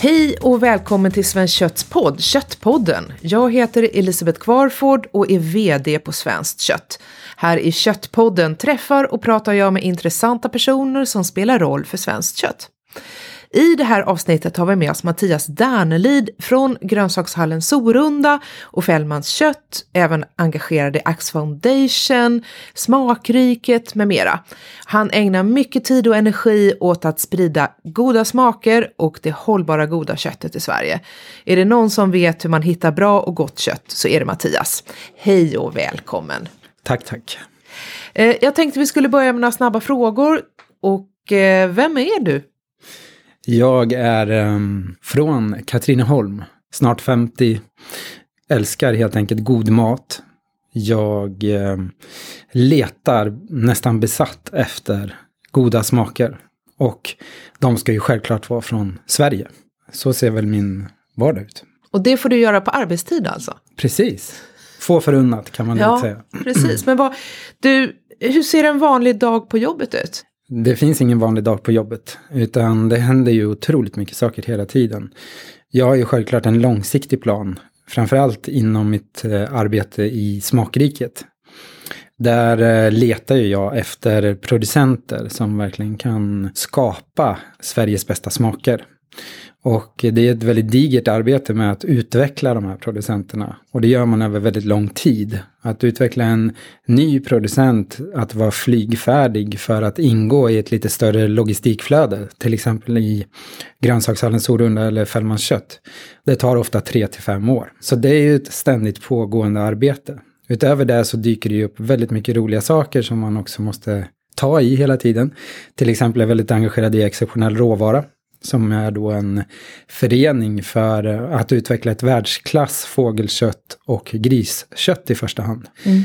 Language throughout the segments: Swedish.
Hej och välkommen till Svenskt Kötts podd, Köttpodden. Jag heter Elisabeth Kvarford och är VD på Svenskt Kött. Här i Köttpodden träffar och pratar jag med intressanta personer som spelar roll för svenskt kött. I det här avsnittet har vi med oss Mattias Dernelid från grönsakshallen Sorunda och Fällmans kött, även engagerad i Axe Foundation, Smakriket med mera. Han ägnar mycket tid och energi åt att sprida goda smaker och det hållbara goda köttet i Sverige. Är det någon som vet hur man hittar bra och gott kött så är det Mattias. Hej och välkommen! Tack, tack. Eh, jag tänkte vi skulle börja med några snabba frågor. Och eh, vem är du? Jag är um, från Katrineholm, snart 50. Älskar helt enkelt god mat. Jag um, letar nästan besatt efter goda smaker. Och de ska ju självklart vara från Sverige. Så ser väl min vardag ut. Och det får du göra på arbetstid alltså? Precis. Få förunnat kan man ja, säga. Precis, men vad, du, hur ser en vanlig dag på jobbet ut? Det finns ingen vanlig dag på jobbet, utan det händer ju otroligt mycket saker hela tiden. Jag har ju självklart en långsiktig plan, framförallt inom mitt eh, arbete i Smakriket. Där eh, letar ju jag efter producenter som verkligen kan skapa Sveriges bästa smaker. Och det är ett väldigt digert arbete med att utveckla de här producenterna. Och det gör man över väldigt lång tid. Att utveckla en ny producent, att vara flygfärdig för att ingå i ett lite större logistikflöde. Till exempel i grönsakshallen Sorunda eller Fällmans kött. Det tar ofta tre till fem år. Så det är ju ett ständigt pågående arbete. Utöver det så dyker det ju upp väldigt mycket roliga saker som man också måste ta i hela tiden. Till exempel är jag väldigt engagerad i exceptionell råvara som är då en förening för att utveckla ett världsklass fågelkött och griskött i första hand. Mm.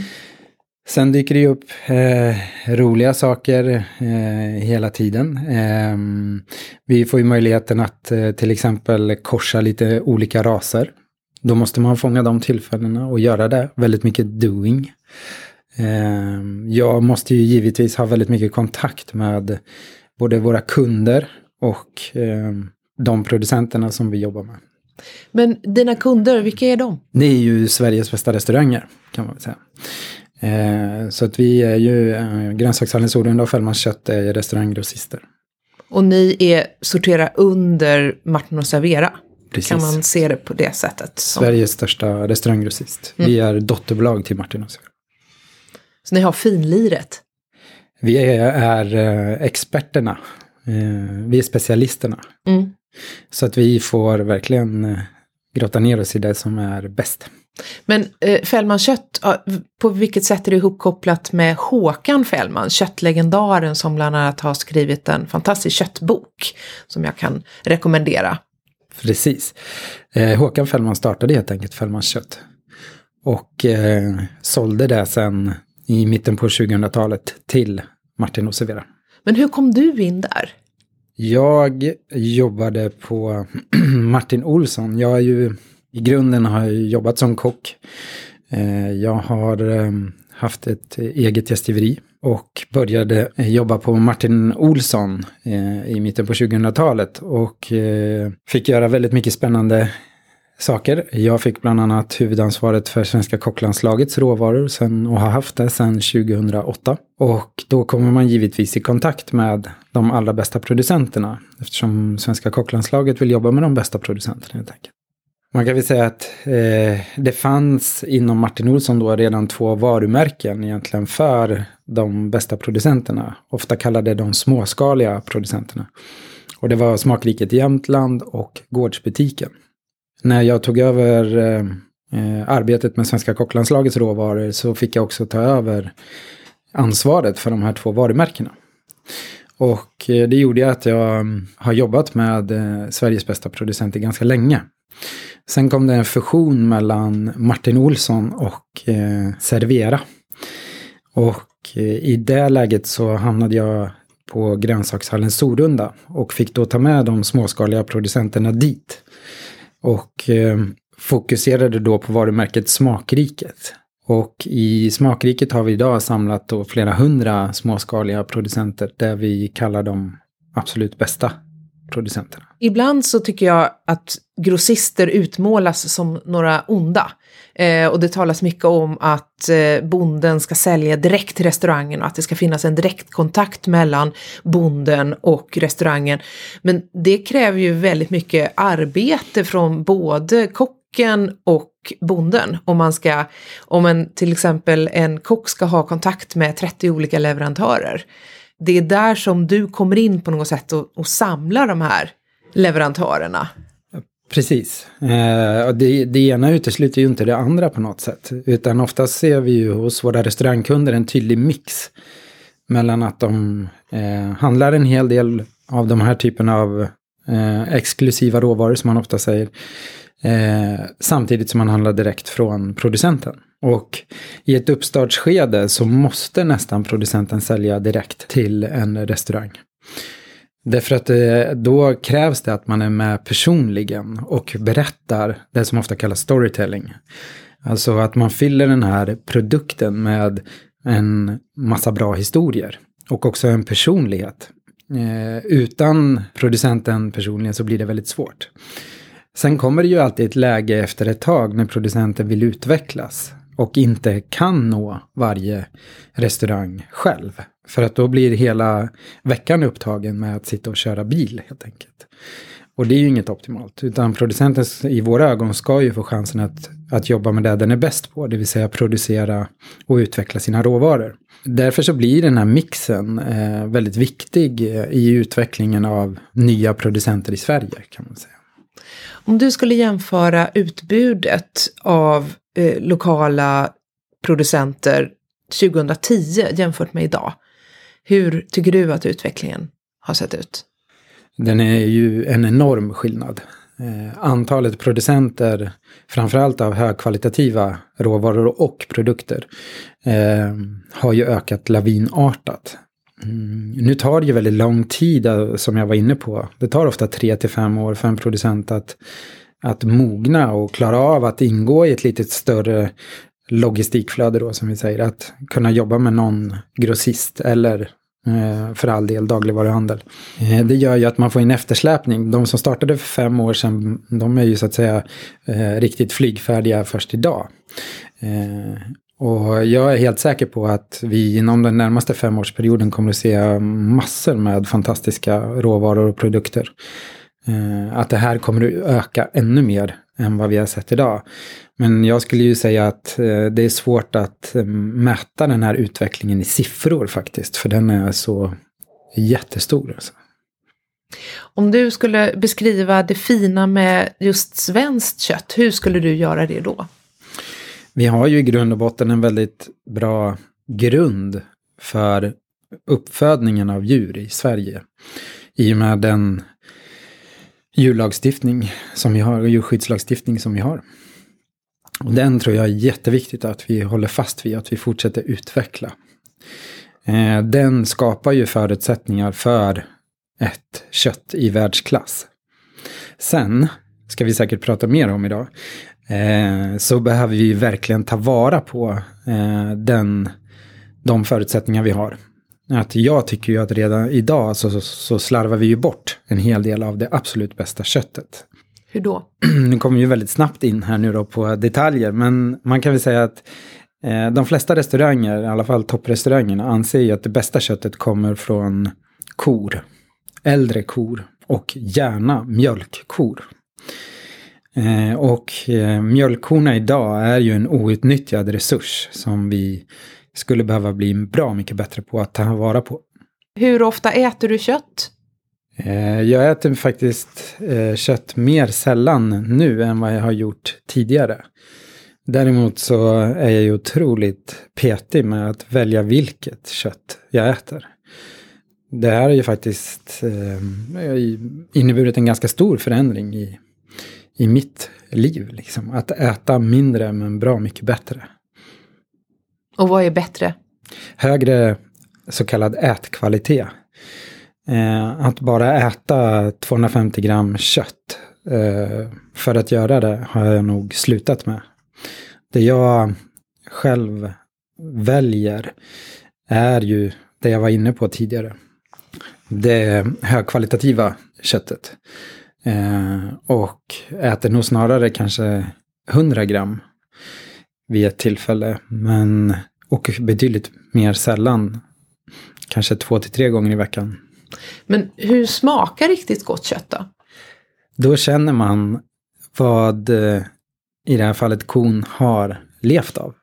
Sen dyker det upp eh, roliga saker eh, hela tiden. Eh, vi får ju möjligheten att eh, till exempel korsa lite olika raser. Då måste man fånga de tillfällena och göra det. Väldigt mycket doing. Ehm, jag måste ju givetvis ha väldigt mycket kontakt med både våra kunder och eh, de producenterna som vi jobbar med. Men dina kunder, vilka är de? Det är ju Sveriges bästa restauranger kan man väl säga. Eh, så att vi är ju eh, Grönsakshallen Sorunda och Fällmans kött är restauranggrossister. Och ni är, sorterar under Martin och Servera? Precis. Kan man se det på det sättet? Sveriges största restauranggrossist. Mm. Vi är dotterbolag till Martin och Servera. Så ni har finliret? Vi är, är eh, experterna vi är specialisterna. Mm. Så att vi får verkligen eh, grotta ner oss i det som är bäst. Men eh, Fällman kött, på vilket sätt är det ihopkopplat med Håkan Fällman, köttlegendaren som bland annat har skrivit en fantastisk köttbok som jag kan rekommendera. Precis. Eh, Håkan Fällman startade helt enkelt Fällmans kött. Och eh, sålde det sen i mitten på 2000-talet till Martin Osevera. Men hur kom du in där? Jag jobbade på Martin Olsson. Jag är ju i grunden har jag jobbat som kock. Eh, jag har ehm, haft ett eget gästgiveri och började jobba på Martin Olsson eh, i mitten på 2000-talet och eh, fick göra väldigt mycket spännande saker. Jag fick bland annat huvudansvaret för svenska kocklandslagets råvaror sen, och har haft det sedan 2008. Och då kommer man givetvis i kontakt med de allra bästa producenterna eftersom svenska kocklandslaget vill jobba med de bästa producenterna helt enkelt. Man kan väl säga att eh, det fanns inom Martin Olsson då redan två varumärken egentligen för de bästa producenterna. Ofta kallade de småskaliga producenterna. Och det var Smakriket Jämtland och Gårdsbutiken när jag tog över eh, eh, arbetet med Svenska Kocklandslagets råvaror så fick jag också ta över ansvaret för de här två varumärkena. Och eh, det gjorde att jag mm, har jobbat med eh, Sveriges bästa producenter ganska länge. Sen kom det en fusion mellan Martin Olsson och eh, Servera. Och eh, i det läget så hamnade jag på grönsakshallen Sorunda och fick då ta med de småskaliga producenterna dit. Och eh, fokuserade då på varumärket Smakriket. Och i Smakriket har vi idag samlat då flera hundra småskaliga producenter där vi kallar dem absolut bästa producenterna. Ibland så tycker jag att grossister utmålas som några onda. Eh, och det talas mycket om att eh, bonden ska sälja direkt till restaurangen och att det ska finnas en direktkontakt mellan bonden och restaurangen. Men det kräver ju väldigt mycket arbete från både kocken och bonden. Om man ska, om en, till exempel en kock ska ha kontakt med 30 olika leverantörer. Det är där som du kommer in på något sätt och, och samlar de här leverantörerna. Precis. Eh, och det, det ena utesluter ju inte det andra på något sätt. Utan oftast ser vi ju hos våra restaurangkunder en tydlig mix. Mellan att de eh, handlar en hel del av de här typerna av eh, exklusiva råvaror som man ofta säger. Eh, samtidigt som man handlar direkt från producenten. Och i ett uppstartsskede så måste nästan producenten sälja direkt till en restaurang. Därför att eh, då krävs det att man är med personligen och berättar det som ofta kallas storytelling. Alltså att man fyller den här produkten med en massa bra historier och också en personlighet. Eh, utan producenten personligen så blir det väldigt svårt. Sen kommer det ju alltid ett läge efter ett tag när producenten vill utvecklas och inte kan nå varje restaurang själv. För att då blir hela veckan upptagen med att sitta och köra bil helt enkelt. Och det är ju inget optimalt, utan producenten i våra ögon ska ju få chansen att, att jobba med det den är bäst på, det vill säga producera och utveckla sina råvaror. Därför så blir den här mixen eh, väldigt viktig i utvecklingen av nya producenter i Sverige kan man säga. Om du skulle jämföra utbudet av eh, lokala producenter 2010 jämfört med idag, hur tycker du att utvecklingen har sett ut? Den är ju en enorm skillnad. Eh, antalet producenter, framförallt av högkvalitativa råvaror och produkter, eh, har ju ökat lavinartat. Mm, nu tar det ju väldigt lång tid, eh, som jag var inne på. Det tar ofta tre till fem år för en producent att, att mogna och klara av att ingå i ett lite större logistikflöde då, som vi säger. Att kunna jobba med någon grossist eller eh, för all del dagligvaruhandel. Eh, det gör ju att man får en eftersläpning. De som startade för fem år sedan, de är ju så att säga riktigt flygfärdiga först idag. Och jag är helt säker på att vi inom den närmaste femårsperioden kommer att se massor med fantastiska råvaror och produkter. Eh, att det här kommer att öka ännu mer än vad vi har sett idag. Men jag skulle ju säga att eh, det är svårt att eh, mäta den här utvecklingen i siffror faktiskt. För den är så jättestor. Alltså. Om du skulle beskriva det fina med just svenskt kött, hur skulle du göra det då? Vi har ju i grund och botten en väldigt bra grund för uppfödningen av djur i Sverige. I och med den djurlagstiftning som vi har och djurskyddslagstiftning som vi har. Och den tror jag är jätteviktigt att vi håller fast vid, att vi fortsätter utveckla. Eh, den skapar ju förutsättningar för ett kött i världsklass. Sen, ska vi säkert prata mer om idag, eh, så behöver vi verkligen ta vara på eh, den, de förutsättningar vi har. Att jag tycker ju att redan idag så, så, så slarvar vi ju bort en hel del av det absolut bästa köttet. Hur då? Nu kommer ju väldigt snabbt in här nu då på detaljer, men man kan väl säga att eh, de flesta restauranger, i alla fall topprestaurangerna, anser ju att det bästa köttet kommer från kor. Äldre kor och gärna mjölkkor. Eh, och eh, mjölkkorna idag är ju en outnyttjad resurs som vi skulle behöva bli bra mycket bättre på att ta vara på. Hur ofta äter du kött? Eh, jag äter faktiskt kött mer sällan nu än vad jag har gjort tidigare. Däremot så är jag ju otroligt petig med att välja vilket kött jag äter. Det här har ju faktiskt inneburit en ganska stor förändring i, i mitt liv. Liksom. Att äta mindre men bra mycket bättre. Och vad är bättre? Högre så kallad ätkvalitet. Eh, att bara äta 250 gram kött eh, för att göra det har jag nog slutat med. Det jag själv väljer är ju det jag var inne på tidigare. Det högkvalitativa köttet. Eh, och äter nog snarare kanske 100 gram vid ett tillfälle. Men, och betydligt mer sällan, kanske två till tre gånger i veckan. Men hur smakar riktigt gott kött då? Då känner man vad eh, i det här fallet kon har levt av.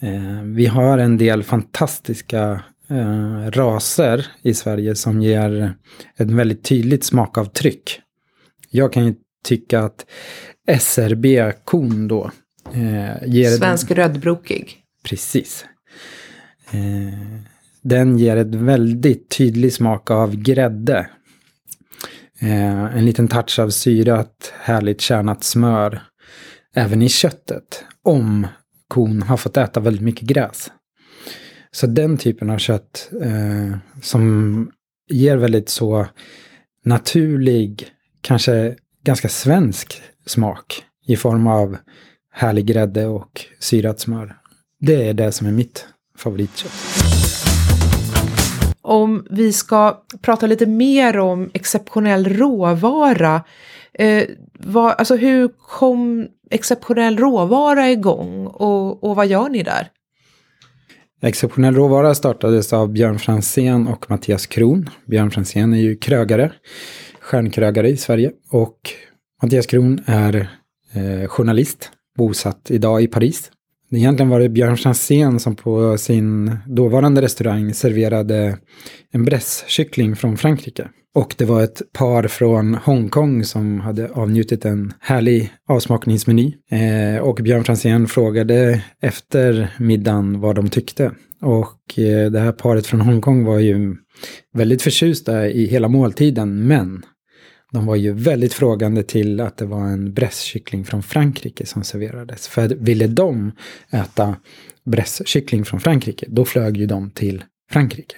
Eh, vi har en del fantastiska eh, raser i Sverige som ger ett väldigt tydligt smakavtryck. Jag kan ju tycka att SRB-kon då eh, ger... Svensk ett, rödbrokig. Precis. Eh, den ger ett väldigt tydlig smak av grädde. Eh, en liten touch av syrat, härligt kärnat smör. Även i köttet. Om kon har fått äta väldigt mycket gräs. Så den typen av kött eh, som ger väldigt så naturlig, kanske ganska svensk smak i form av härlig grädde och syrat smör. Det är det som är mitt favoritkött. Om vi ska prata lite mer om exceptionell råvara. Eh, vad, alltså hur kom exceptionell råvara igång och, och vad gör ni där? Exceptionell råvara startades av Björn Fransén och Mattias Kron. Björn Fransén är ju krögare, stjärnkrögare i Sverige. Och Mattias Kron är eh, journalist, bosatt idag i Paris. Egentligen var det Björn Franzén som på sin dåvarande restaurang serverade en brässkyckling från Frankrike. Och det var ett par från Hongkong som hade avnjutit en härlig avsmakningsmeny. Eh, och Björn Franzén frågade efter middagen vad de tyckte. Och eh, det här paret från Hongkong var ju väldigt förtjusta i hela måltiden, men de var ju väldigt frågande till att det var en brässkyckling från Frankrike som serverades. För ville de äta brässkyckling från Frankrike, då flög ju de till Frankrike.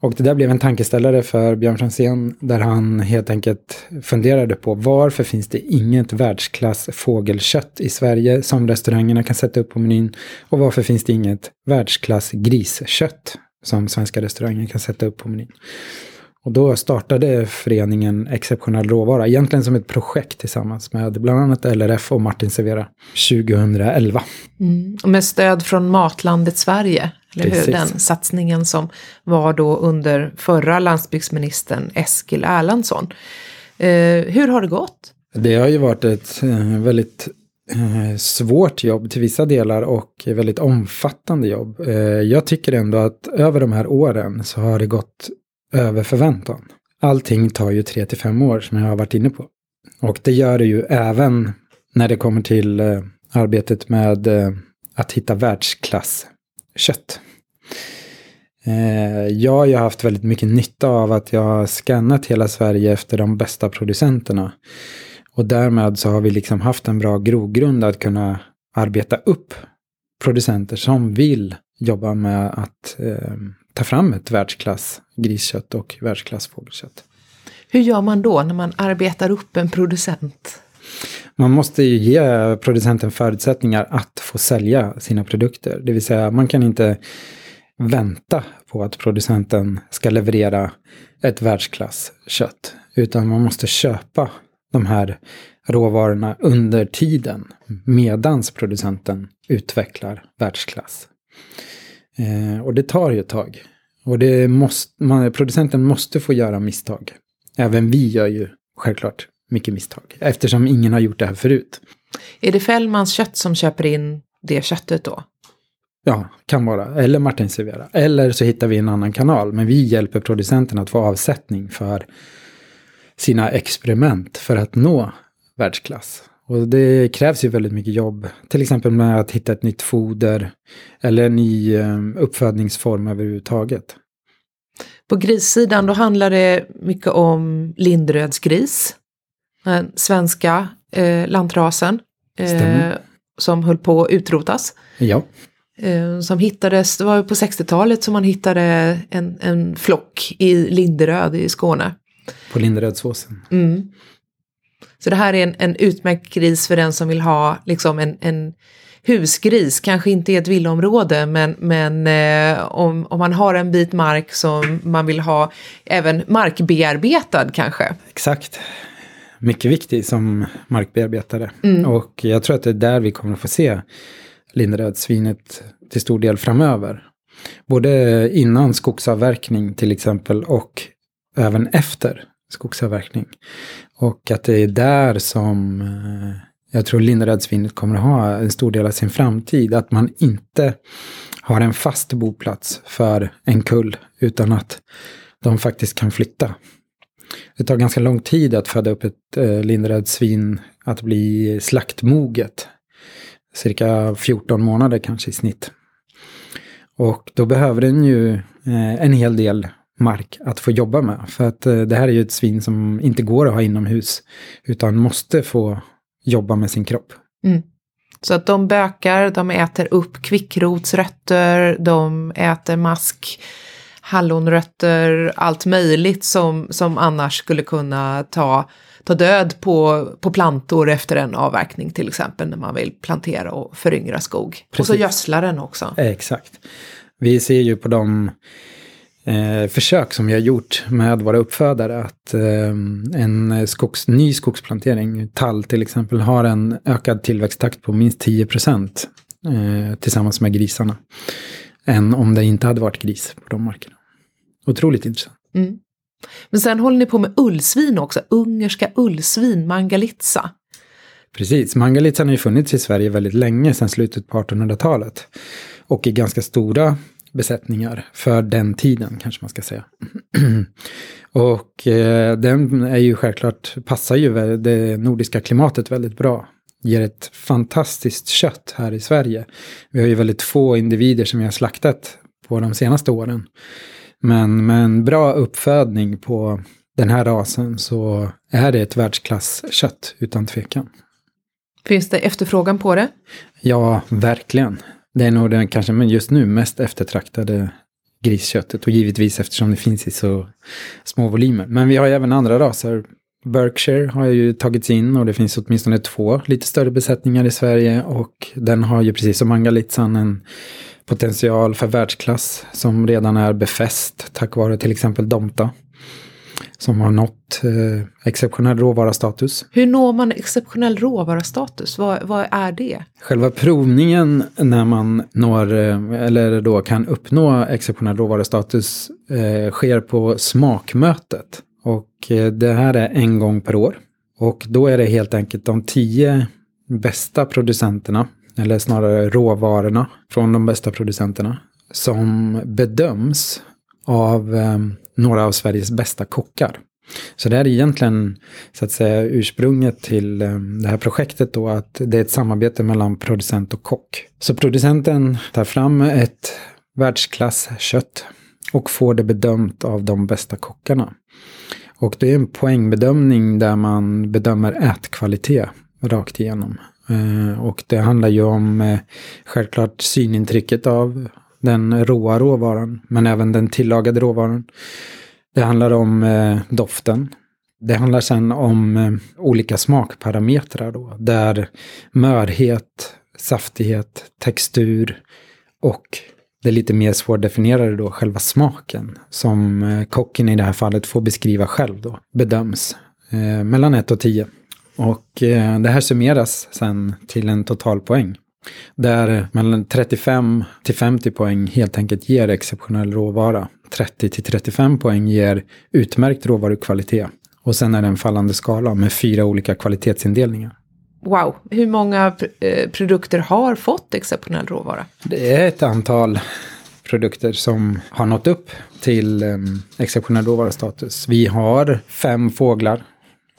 Och det där blev en tankeställare för Björn Franzén där han helt enkelt funderade på varför finns det inget världsklass fågelkött i Sverige som restaurangerna kan sätta upp på menyn och varför finns det inget världsklass griskött som svenska restauranger kan sätta upp på menyn. Och då startade föreningen Exceptionell råvara, egentligen som ett projekt tillsammans med bland annat LRF och Martin Severa 2011. Mm. Med stöd från Matlandet Sverige, eller Precis. hur? Den satsningen som var då under förra landsbygdsministern Eskil Erlandsson. Eh, hur har det gått? Det har ju varit ett eh, väldigt eh, svårt jobb till vissa delar och väldigt omfattande jobb. Eh, jag tycker ändå att över de här åren så har det gått över förväntan. Allting tar ju tre till fem år som jag har varit inne på. Och det gör det ju även när det kommer till eh, arbetet med eh, att hitta världsklasskött. Eh, jag har ju haft väldigt mycket nytta av att jag har skannat hela Sverige efter de bästa producenterna. Och därmed så har vi liksom haft en bra grogrund att kunna arbeta upp producenter som vill jobba med att eh, ta fram ett världsklass griskött och världsklass fågelkött. Hur gör man då när man arbetar upp en producent? Man måste ju ge producenten förutsättningar att få sälja sina produkter. Det vill säga man kan inte vänta på att producenten ska leverera ett världsklasskött. Utan man måste köpa de här råvarorna under tiden medans producenten utvecklar världsklass. Eh, och det tar ju ett tag. Och det måste, man, producenten måste få göra misstag. Även vi gör ju självklart mycket misstag. Eftersom ingen har gjort det här förut. Är det Fällmans kött som köper in det köttet då? Ja, kan vara. Eller Martin Severa. Eller så hittar vi en annan kanal. Men vi hjälper producenten att få avsättning för sina experiment för att nå världsklass. Och det krävs ju väldigt mycket jobb. Till exempel med att hitta ett nytt foder eller en ny eh, uppfödningsform överhuvudtaget. På grissidan då handlar det mycket om lindrödsgris. Den svenska eh, lantrasen. Eh, som höll på att utrotas. Ja. Eh, som hittades, det var på 60-talet som man hittade en, en flock i Linderöd i Skåne. På Linderödsåsen. Mm. Så det här är en, en utmärkt gris för den som vill ha liksom en, en husgris, kanske inte i ett villaområde, men, men eh, om, om man har en bit mark som man vill ha även markbearbetad kanske. Exakt. Mycket viktig som markbearbetare. Mm. Och jag tror att det är där vi kommer att få se lindrödsvinet till stor del framöver. Både innan skogsavverkning till exempel och även efter skogsavverkning. Och att det är där som eh, jag tror Linderödsvinet kommer att ha en stor del av sin framtid. Att man inte har en fast boplats för en kull, utan att de faktiskt kan flytta. Det tar ganska lång tid att föda upp ett eh, Linderödsvin att bli slaktmoget. Cirka 14 månader kanske i snitt. Och då behöver den ju eh, en hel del mark att få jobba med. För att eh, det här är ju ett svin som inte går att ha inomhus. Utan måste få jobba med sin kropp. Mm. Så att de bökar, de äter upp kvickrotsrötter, de äter mask, hallonrötter, allt möjligt som, som annars skulle kunna ta, ta död på, på plantor efter en avverkning till exempel när man vill plantera och föryngra skog. Precis. Och så gödslar den också. Exakt. Vi ser ju på de eh, försök som vi har gjort med våra uppfödare att eh, en skogs, ny skogsplantering, tall till exempel, har en ökad tillväxttakt på minst 10 procent eh, tillsammans med grisarna. Än om det inte hade varit gris på de markerna. Otroligt intressant. Mm. Men sen håller ni på med ullsvin också, ungerska ullsvin, mangalitsa. Precis, mangalitsan har ju funnits i Sverige väldigt länge, sedan slutet på 1800-talet. Och i ganska stora besättningar för den tiden kanske man ska säga. och eh, den är ju självklart, passar ju det nordiska klimatet väldigt bra. Ger ett fantastiskt kött här i Sverige. Vi har ju väldigt få individer som vi har slaktat på de senaste åren. Men med en bra uppfödning på den här rasen så är det ett världsklasskött utan tvekan. Finns det efterfrågan på det? Ja, verkligen. Det är nog den kanske men just nu mest eftertraktade grisköttet och givetvis eftersom det finns i så små volymer. Men vi har ju även andra raser. Berkshire har ju tagits in och det finns åtminstone två lite större besättningar i Sverige och den har ju precis som Angalitsan en potential för världsklass som redan är befäst tack vare till exempel Domta som har nått eh, exceptionell råvarastatus. Hur når man exceptionell råvarastatus? Vad, vad är det? Själva provningen när man når, eh, eller då kan uppnå exceptionell råvarastatus eh, sker på smakmötet. Och eh, det här är en gång per år. Och då är det helt enkelt de tio bästa producenterna, eller snarare råvarorna från de bästa producenterna, som bedöms av eh, några av Sveriges bästa kockar. Så det är egentligen så att säga ursprunget till eh, det här projektet då att det är ett samarbete mellan producent och kock. Så producenten tar fram ett världsklasskött och får det bedömt av de bästa kockarna. Och det är en poängbedömning där man bedömer ätkvalitet rakt igenom. Eh, och det handlar ju om eh, självklart synintrycket av den råa råvaran, men även den tillagade råvaran. Det handlar om eh, doften. Det handlar sen om eh, olika smakparametrar då, där mörhet, saftighet, textur och det lite mer svårdefinierade då, själva smaken, som eh, kocken i det här fallet får beskriva själv då, bedöms eh, mellan 1 och 10. Och eh, det här summeras sen till en totalpoäng. Där mellan 35 till 50 poäng helt enkelt ger exceptionell råvara. 30 till 35 poäng ger utmärkt råvarukvalitet. Och sen är det en fallande skala med fyra olika kvalitetsindelningar. Wow, hur många eh, produkter har fått exceptionell råvara? Det är ett antal produkter som har nått upp till um, exceptionell råvarustatus. Vi har fem fåglar.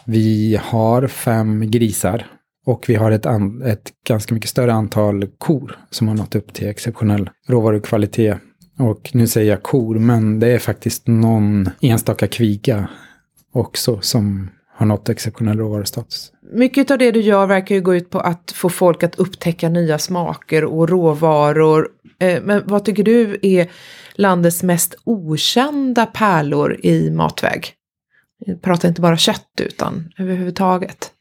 Vi har fem grisar. Och vi har ett, ett ganska mycket större antal kor som har nått upp till exceptionell råvarukvalitet. Och nu säger jag kor, men det är faktiskt någon enstaka kviga också som har nått exceptionell råvarustatus. Mycket av det du gör verkar ju gå ut på att få folk att upptäcka nya smaker och råvaror. Eh, men vad tycker du är landets mest okända pärlor i matväg? Vi pratar inte bara kött utan överhuvudtaget.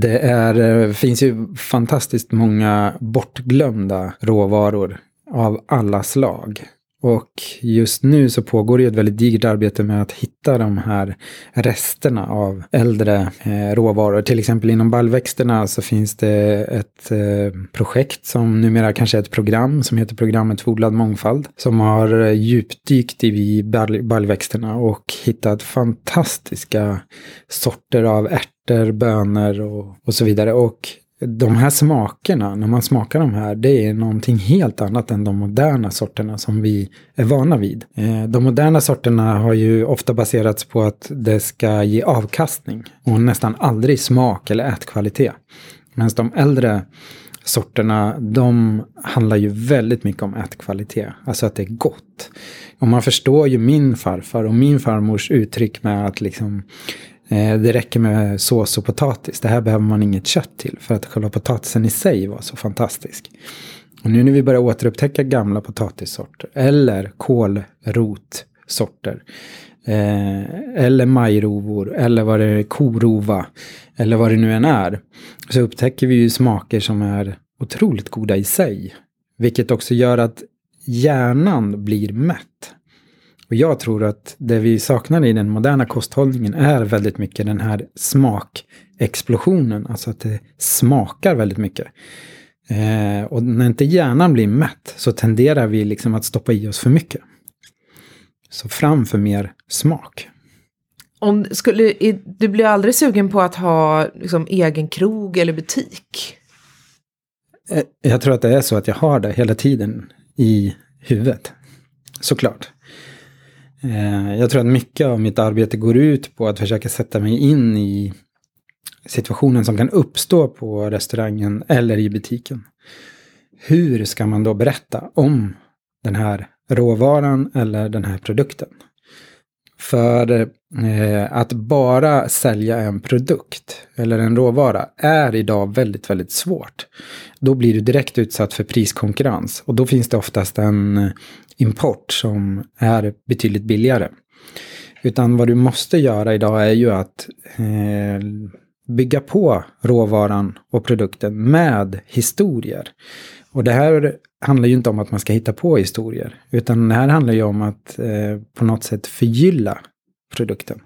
Det är, eh, finns ju fantastiskt många bortglömda råvaror av alla slag. Och just nu så pågår det ett väldigt digert arbete med att hitta de här resterna av äldre eh, råvaror. Till exempel inom baljväxterna så finns det ett eh, projekt som numera kanske är ett program som heter programmet för odlad mångfald. Som har eh, djupdykt i baljväxterna och hittat fantastiska sorter av ärtor, bönor och, och så vidare. Och de här smakerna, när man smakar de här, det är någonting helt annat än de moderna sorterna som vi är vana vid. Eh, de moderna sorterna har ju ofta baserats på att det ska ge avkastning och nästan aldrig smak eller ätkvalitet. Medan de äldre sorterna, de handlar ju väldigt mycket om ätkvalitet, alltså att det är gott. Och man förstår ju min farfar och min farmors uttryck med att liksom Eh, det räcker med sås och potatis. Det här behöver man inget kött till för att själva potatisen i sig var så fantastisk. Och nu när vi börjar återupptäcka gamla potatissorter eller kålrotsorter eh, eller majrovor eller vad det är, korova eller vad det nu än är. Så upptäcker vi ju smaker som är otroligt goda i sig. Vilket också gör att hjärnan blir mätt. Och jag tror att det vi saknar i den moderna kosthållningen är väldigt mycket den här smakexplosionen. Alltså att det smakar väldigt mycket. Eh, och när inte hjärnan blir mätt så tenderar vi liksom att stoppa i oss för mycket. Så fram för mer smak. Om, skulle, du blir aldrig sugen på att ha liksom, egen krog eller butik? Eh, jag tror att det är så att jag har det hela tiden i huvudet. Såklart. Eh, jag tror att mycket av mitt arbete går ut på att försöka sätta mig in i situationen som kan uppstå på restaurangen eller i butiken. Hur ska man då berätta om den här råvaran eller den här produkten? För eh, att bara sälja en produkt eller en råvara är idag väldigt, väldigt svårt. Då blir du direkt utsatt för priskonkurrens och då finns det oftast en eh, import som är betydligt billigare. Utan vad du måste göra idag är ju att eh, bygga på råvaran och produkten med historier. Och det här handlar ju inte om att man ska hitta på historier, utan det här handlar ju om att eh, på något sätt förgylla produkten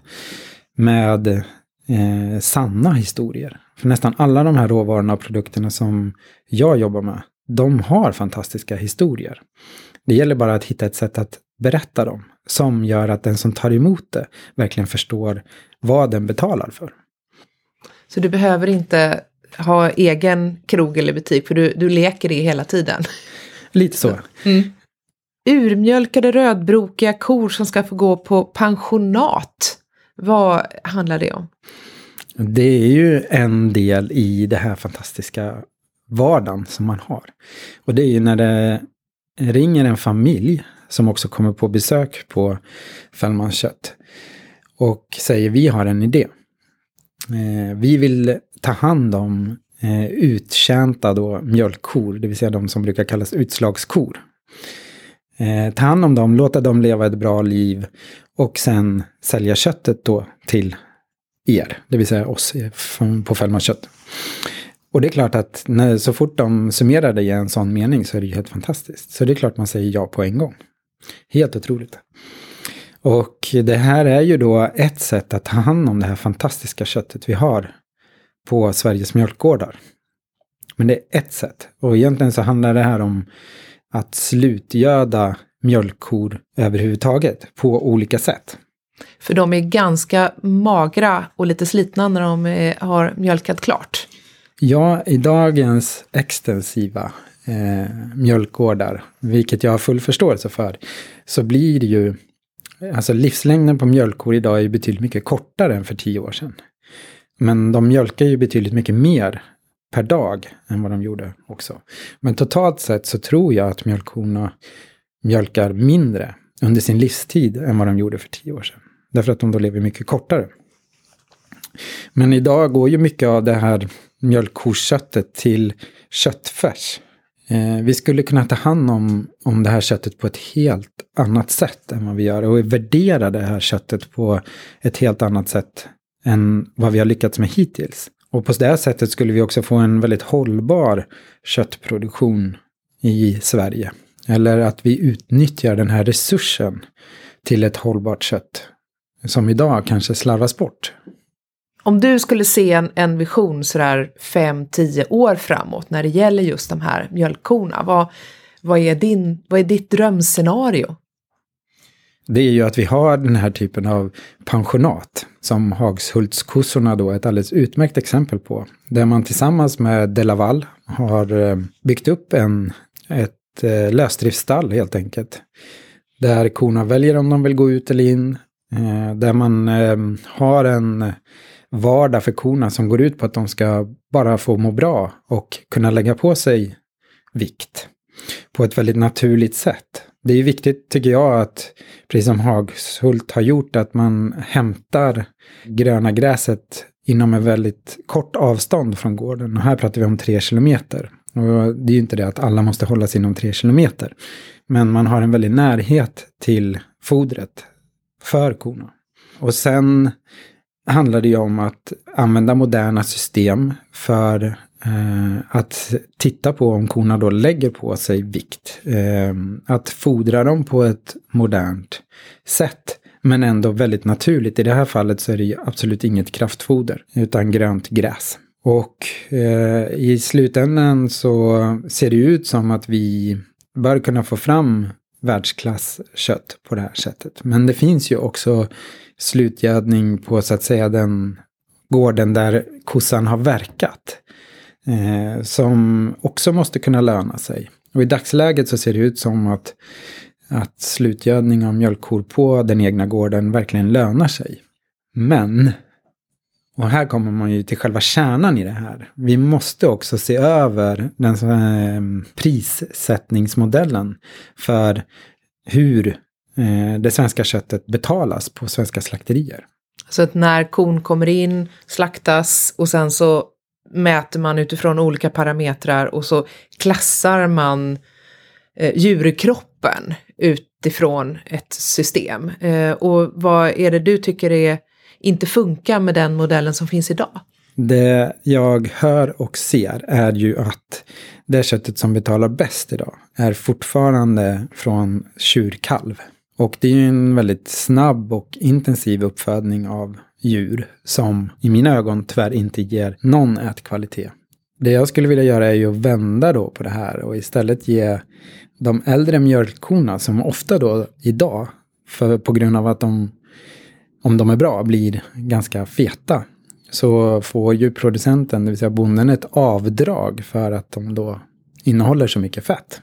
med eh, sanna historier. För nästan alla de här råvarorna och produkterna som jag jobbar med, de har fantastiska historier. Det gäller bara att hitta ett sätt att berätta dem som gör att den som tar emot det verkligen förstår vad den betalar för. Så du behöver inte ha egen krog eller butik för du, du leker det hela tiden? Lite så. Mm. Urmjölkade rödbrokiga kor som ska få gå på pensionat. Vad handlar det om? Det är ju en del i det här fantastiska vardagen som man har. Och det är ju när det ringer en familj som också kommer på besök på Fällmans kött och säger vi har en idé. Eh, vi vill ta hand om eh, uttjänta då mjölkkor, det vill säga de som brukar kallas utslagskor. Eh, ta hand om dem, låta dem leva ett bra liv och sen sälja köttet då till er, det vill säga oss på Fällmans kött. Och det är klart att när, så fort de summerar det i en sån mening så är det ju helt fantastiskt. Så det är klart man säger ja på en gång. Helt otroligt. Och det här är ju då ett sätt att ta hand om det här fantastiska köttet vi har på Sveriges mjölkgårdar. Men det är ett sätt. Och egentligen så handlar det här om att slutgöda mjölkkor överhuvudtaget på olika sätt. För de är ganska magra och lite slitna när de har mjölkat klart. Ja, i dagens extensiva eh, mjölkgårdar, vilket jag har full förståelse för, så blir det ju, alltså livslängden på mjölkkor idag är betydligt mycket kortare än för tio år sedan. Men de mjölkar ju betydligt mycket mer per dag än vad de gjorde också. Men totalt sett så tror jag att mjölkkorna mjölkar mindre under sin livstid än vad de gjorde för tio år sedan. Därför att de då lever mycket kortare. Men idag går ju mycket av det här mjölkkorsköttet till köttfärs. Eh, vi skulle kunna ta hand om, om det här köttet på ett helt annat sätt än vad vi gör och värdera det här köttet på ett helt annat sätt än vad vi har lyckats med hittills. Och på det sättet skulle vi också få en väldigt hållbar köttproduktion i Sverige. Eller att vi utnyttjar den här resursen till ett hållbart kött som idag kanske slarvas bort. Om du skulle se en, en vision sådär 5-10 år framåt när det gäller just de här mjölkkorna, vad, vad, är, din, vad är ditt drömscenario? Det är ju att vi har den här typen av pensionat som Hagshultskossorna då är ett alldeles utmärkt exempel på. Där man tillsammans med Delaval har eh, byggt upp en, ett eh, lösdriftsstall helt enkelt. Där korna väljer om de vill gå ut eller in. Eh, där man har en vardag för korna som går ut på att de ska bara få må bra och kunna lägga på sig vikt på ett väldigt naturligt sätt. Det är viktigt tycker jag att, precis som Hagshult har gjort, att man hämtar gröna gräset inom en väldigt kort avstånd från gården. Och här pratar vi om tre kilometer. Och det är ju inte det att alla måste hålla sig inom tre kilometer. Men man har en väldig närhet till fodret för korna. Och sen handlar det ju om att använda moderna system för Eh, att titta på om korna då lägger på sig vikt. Eh, att fodra dem på ett modernt sätt. Men ändå väldigt naturligt. I det här fallet så är det ju absolut inget kraftfoder, utan grönt gräs. Och eh, i slutändan så ser det ut som att vi bör kunna få fram världsklasskött på det här sättet. Men det finns ju också slutgödning på så att säga den gården där kossan har verkat. Eh, som också måste kunna löna sig. Och i dagsläget så ser det ut som att, att slutgödning av mjölkkor på den egna gården verkligen lönar sig. Men, och här kommer man ju till själva kärnan i det här. Vi måste också se över den eh, prissättningsmodellen för hur eh, det svenska köttet betalas på svenska slakterier. Så att när kon kommer in, slaktas och sen så mäter man utifrån olika parametrar och så klassar man eh, djurkroppen utifrån ett system. Eh, och vad är det du tycker är, inte funkar med den modellen som finns idag? Det jag hör och ser är ju att det köttet som betalar bäst idag är fortfarande från tjurkalv. Och det är ju en väldigt snabb och intensiv uppfödning av djur som i mina ögon tyvärr inte ger någon ätkvalitet. Det jag skulle vilja göra är ju att vända då på det här och istället ge de äldre mjölkkorna som ofta då idag, för, på grund av att de, om de är bra, blir ganska feta. Så får ju producenten, det vill säga bonden, ett avdrag för att de då innehåller så mycket fett.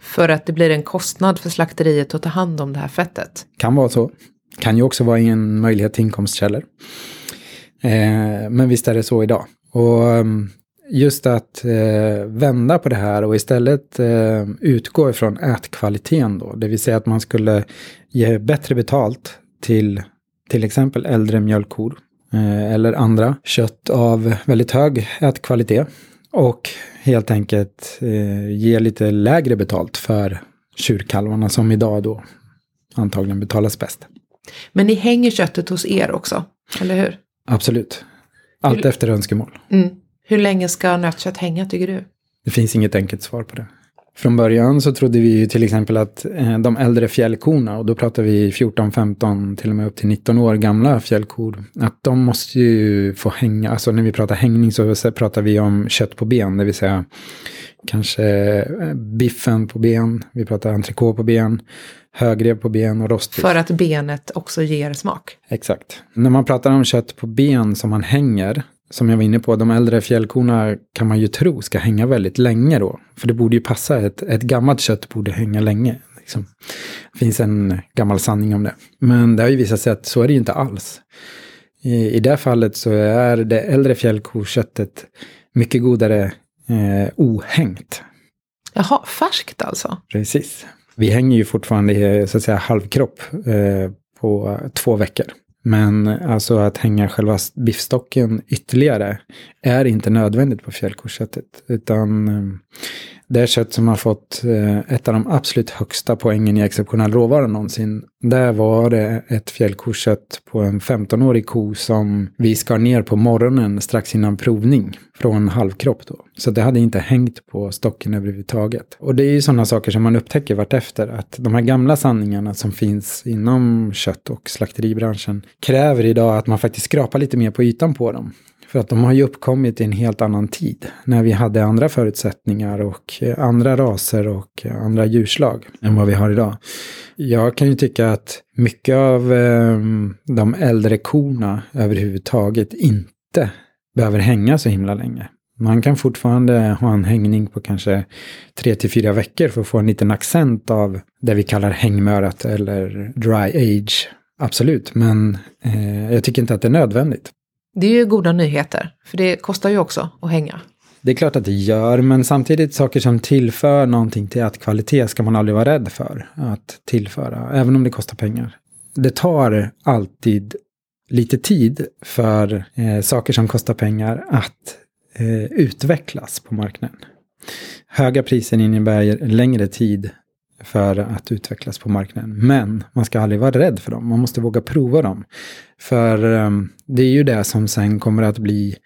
För att det blir en kostnad för slakteriet att ta hand om det här fettet? Kan vara så. Kan ju också vara en möjlighet till inkomstkällor. Eh, men visst är det så idag. Och ehm, just att eh, vända på det här och istället eh, utgå ifrån ätkvaliteten då. Det vill säga att man skulle ge bättre betalt till till exempel äldre mjölkkor eh, eller andra kött av väldigt hög ätkvalitet. Och helt enkelt eh, ge lite lägre betalt för tjurkalvarna som idag då antagligen betalas bäst. Men ni hänger köttet hos er också, eller hur? Absolut. Allt hur... efter önskemål. Mm. Hur länge ska nötkött hänga tycker du? Det finns inget enkelt svar på det. Från början så trodde vi ju till exempel att eh, de äldre fjällkorna, och då pratar vi 14, 15, till och med upp till 19 år gamla fjällkor, att de måste ju få hänga, alltså när vi pratar hängning så pratar vi om kött på ben, det vill säga kanske eh, biffen på ben, vi pratar entrecote på ben, högrev på ben och rostbiff. För att benet också ger smak? Exakt. När man pratar om kött på ben som man hänger, som jag var inne på, de äldre fjällkorna kan man ju tro ska hänga väldigt länge då. För det borde ju passa, ett, ett gammalt kött borde hänga länge. Liksom. Det finns en gammal sanning om det. Men det har ju visat sig att så är det ju inte alls. I, i det fallet så är det äldre fjällkoköttet mycket godare eh, ohängt. Jaha, färskt alltså? Precis. Vi hänger ju fortfarande så att säga halvkropp eh, på två veckor. Men alltså att hänga själva biffstocken ytterligare är inte nödvändigt på fjällkoköttet. Utan det kött som har fått eh, ett av de absolut högsta poängen i exceptionell råvara någonsin. Där var det ett fjällkokött på en 15-årig ko som vi skar ner på morgonen strax innan provning från halvkropp då. Så det hade inte hängt på stocken överhuvudtaget. Och det är ju sådana saker som man upptäcker vartefter att de här gamla sanningarna som finns inom kött och slakteribranschen kräver idag att man faktiskt skrapar lite mer på ytan på dem. För att de har ju uppkommit i en helt annan tid. När vi hade andra förutsättningar och eh, andra raser och eh, andra djurslag än vad vi har idag. Jag kan ju tycka att mycket av eh, de äldre korna överhuvudtaget inte behöver hänga så himla länge. Man kan fortfarande ha en hängning på kanske tre till fyra veckor för att få en liten accent av det vi kallar hängmörat eller dry age. Absolut, men eh, jag tycker inte att det är nödvändigt. Det är ju goda nyheter, för det kostar ju också att hänga. Det är klart att det gör, men samtidigt saker som tillför någonting till att kvalitet ska man aldrig vara rädd för att tillföra, även om det kostar pengar. Det tar alltid lite tid för eh, saker som kostar pengar att eh, utvecklas på marknaden. Höga priser innebär längre tid för att utvecklas på marknaden. Men man ska aldrig vara rädd för dem. Man måste våga prova dem. För um, det är ju det som sen kommer att bli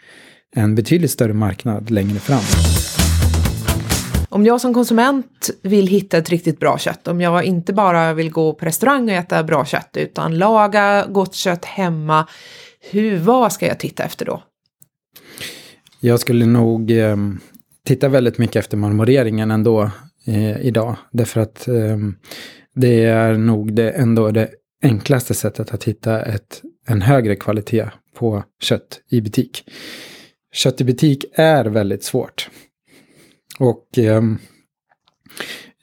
en betydligt större marknad längre fram. Om jag som konsument vill hitta ett riktigt bra kött, om jag inte bara vill gå på restaurang och äta bra kött, utan laga gott kött hemma, hur, vad ska jag titta efter då? Jag skulle nog eh, titta väldigt mycket efter marmoreringen ändå eh, idag. Därför att eh, det är nog det, ändå det enklaste sättet att hitta ett, en högre kvalitet på kött i butik. Kött i butik är väldigt svårt. Och eh,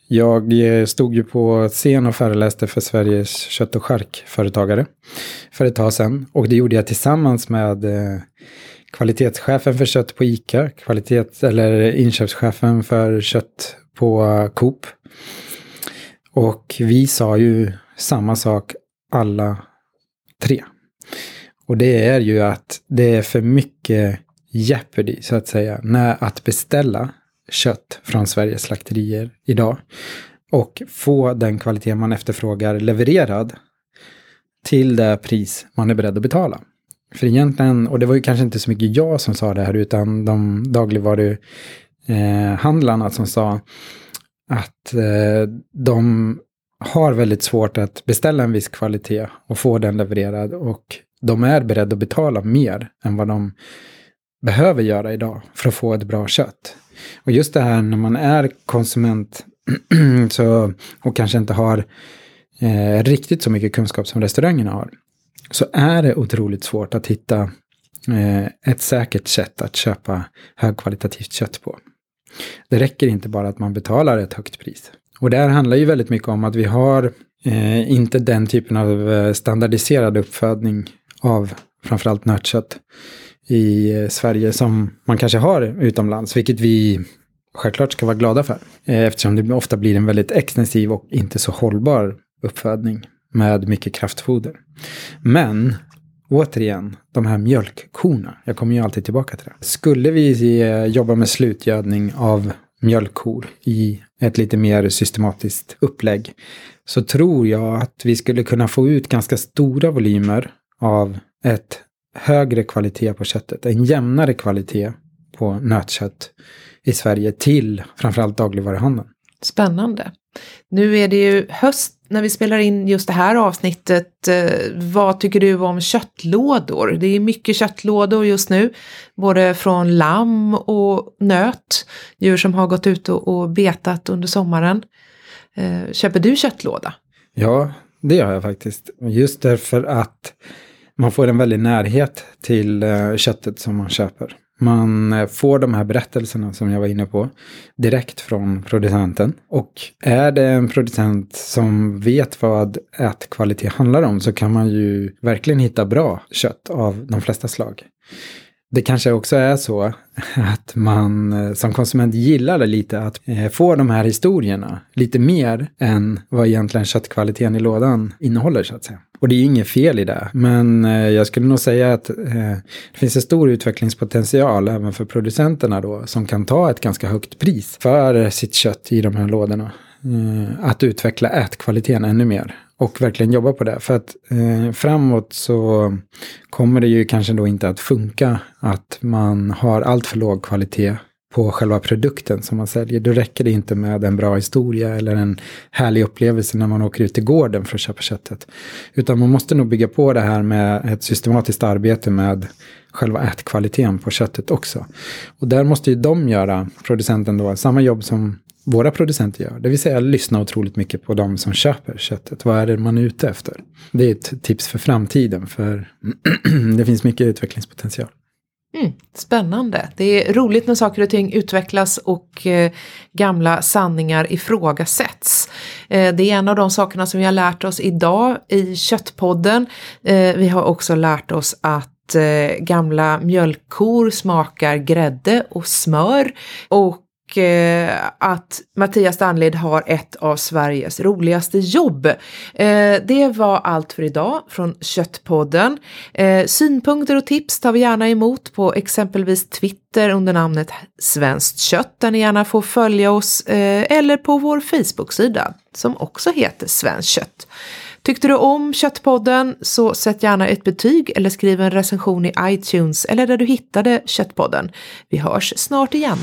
jag stod ju på scen och föreläste för Sveriges kött och charkföretagare för ett tag sedan. Och det gjorde jag tillsammans med eh, kvalitetschefen för kött på ICA, kvalitet eller inköpschefen för kött på eh, Coop. Och vi sa ju samma sak alla tre. Och det är ju att det är för mycket jeopardy, så att säga, när att beställa kött från Sveriges slakterier idag och få den kvalitet man efterfrågar levererad till det pris man är beredd att betala. För egentligen, och det var ju kanske inte så mycket jag som sa det här, utan de dagligvaru eh, som sa att eh, de har väldigt svårt att beställa en viss kvalitet och få den levererad. Och de är beredda att betala mer än vad de behöver göra idag för att få ett bra kött. Och just det här när man är konsument så, och kanske inte har eh, riktigt så mycket kunskap som restaurangerna har så är det otroligt svårt att hitta eh, ett säkert sätt att köpa högkvalitativt kött på. Det räcker inte bara att man betalar ett högt pris. Och det här handlar ju väldigt mycket om att vi har eh, inte den typen av eh, standardiserad uppfödning av framförallt nötkött i eh, Sverige som man kanske har utomlands, vilket vi självklart ska vara glada för. Eh, eftersom det ofta blir en väldigt extensiv och inte så hållbar uppfödning med mycket kraftfoder. Men återigen, de här mjölkkorna, jag kommer ju alltid tillbaka till det. Skulle vi eh, jobba med slutgödning av mjölkkor i ett lite mer systematiskt upplägg så tror jag att vi skulle kunna få ut ganska stora volymer av ett högre kvalitet på köttet, en jämnare kvalitet på nötkött i Sverige till framförallt dagligvaruhandeln. Spännande. Nu är det ju höst när vi spelar in just det här avsnittet. Eh, vad tycker du om köttlådor? Det är mycket köttlådor just nu, både från lamm och nöt, djur som har gått ut och betat under sommaren. Eh, köper du köttlåda? Ja, det gör jag faktiskt. Just därför att man får en väldig närhet till eh, köttet som man köper. Man eh, får de här berättelserna som jag var inne på direkt från producenten. Och är det en producent som vet vad ätkvalitet handlar om så kan man ju verkligen hitta bra kött av de flesta slag. Det kanske också är så att man eh, som konsument gillar det lite att eh, få de här historierna lite mer än vad egentligen köttkvaliteten i lådan innehåller så att säga. Och det är inget fel i det. Men eh, jag skulle nog säga att eh, det finns en stor utvecklingspotential även för producenterna då. Som kan ta ett ganska högt pris för sitt kött i de här lådorna. Eh, att utveckla ätkvaliteten ännu mer. Och verkligen jobba på det. För att eh, framåt så kommer det ju kanske då inte att funka att man har allt för låg kvalitet på själva produkten som man säljer. Då räcker det inte med en bra historia eller en härlig upplevelse när man åker ut till gården för att köpa köttet. Utan man måste nog bygga på det här med ett systematiskt arbete med själva ätkvaliteten på köttet också. Och där måste ju de göra, producenten då, samma jobb som våra producenter gör. Det vill säga lyssna otroligt mycket på de som köper köttet. Vad är det man är ute efter? Det är ett tips för framtiden, för det finns mycket utvecklingspotential. Mm, spännande. Det är roligt när saker och ting utvecklas och eh, gamla sanningar ifrågasätts. Eh, det är en av de sakerna som vi har lärt oss idag i Köttpodden. Eh, vi har också lärt oss att eh, gamla mjölkkor smakar grädde och smör. Och Eh, att Mattias Danlid har ett av Sveriges roligaste jobb. Eh, det var allt för idag från Köttpodden. Eh, synpunkter och tips tar vi gärna emot på exempelvis Twitter under namnet Svenskt kött där ni gärna får följa oss eller på vår Facebook-sida som också heter Svenskt kött. Tyckte du om Köttpodden så sätt gärna ett betyg eller skriv en recension i iTunes eller där du hittade Köttpodden. Vi hörs snart igen.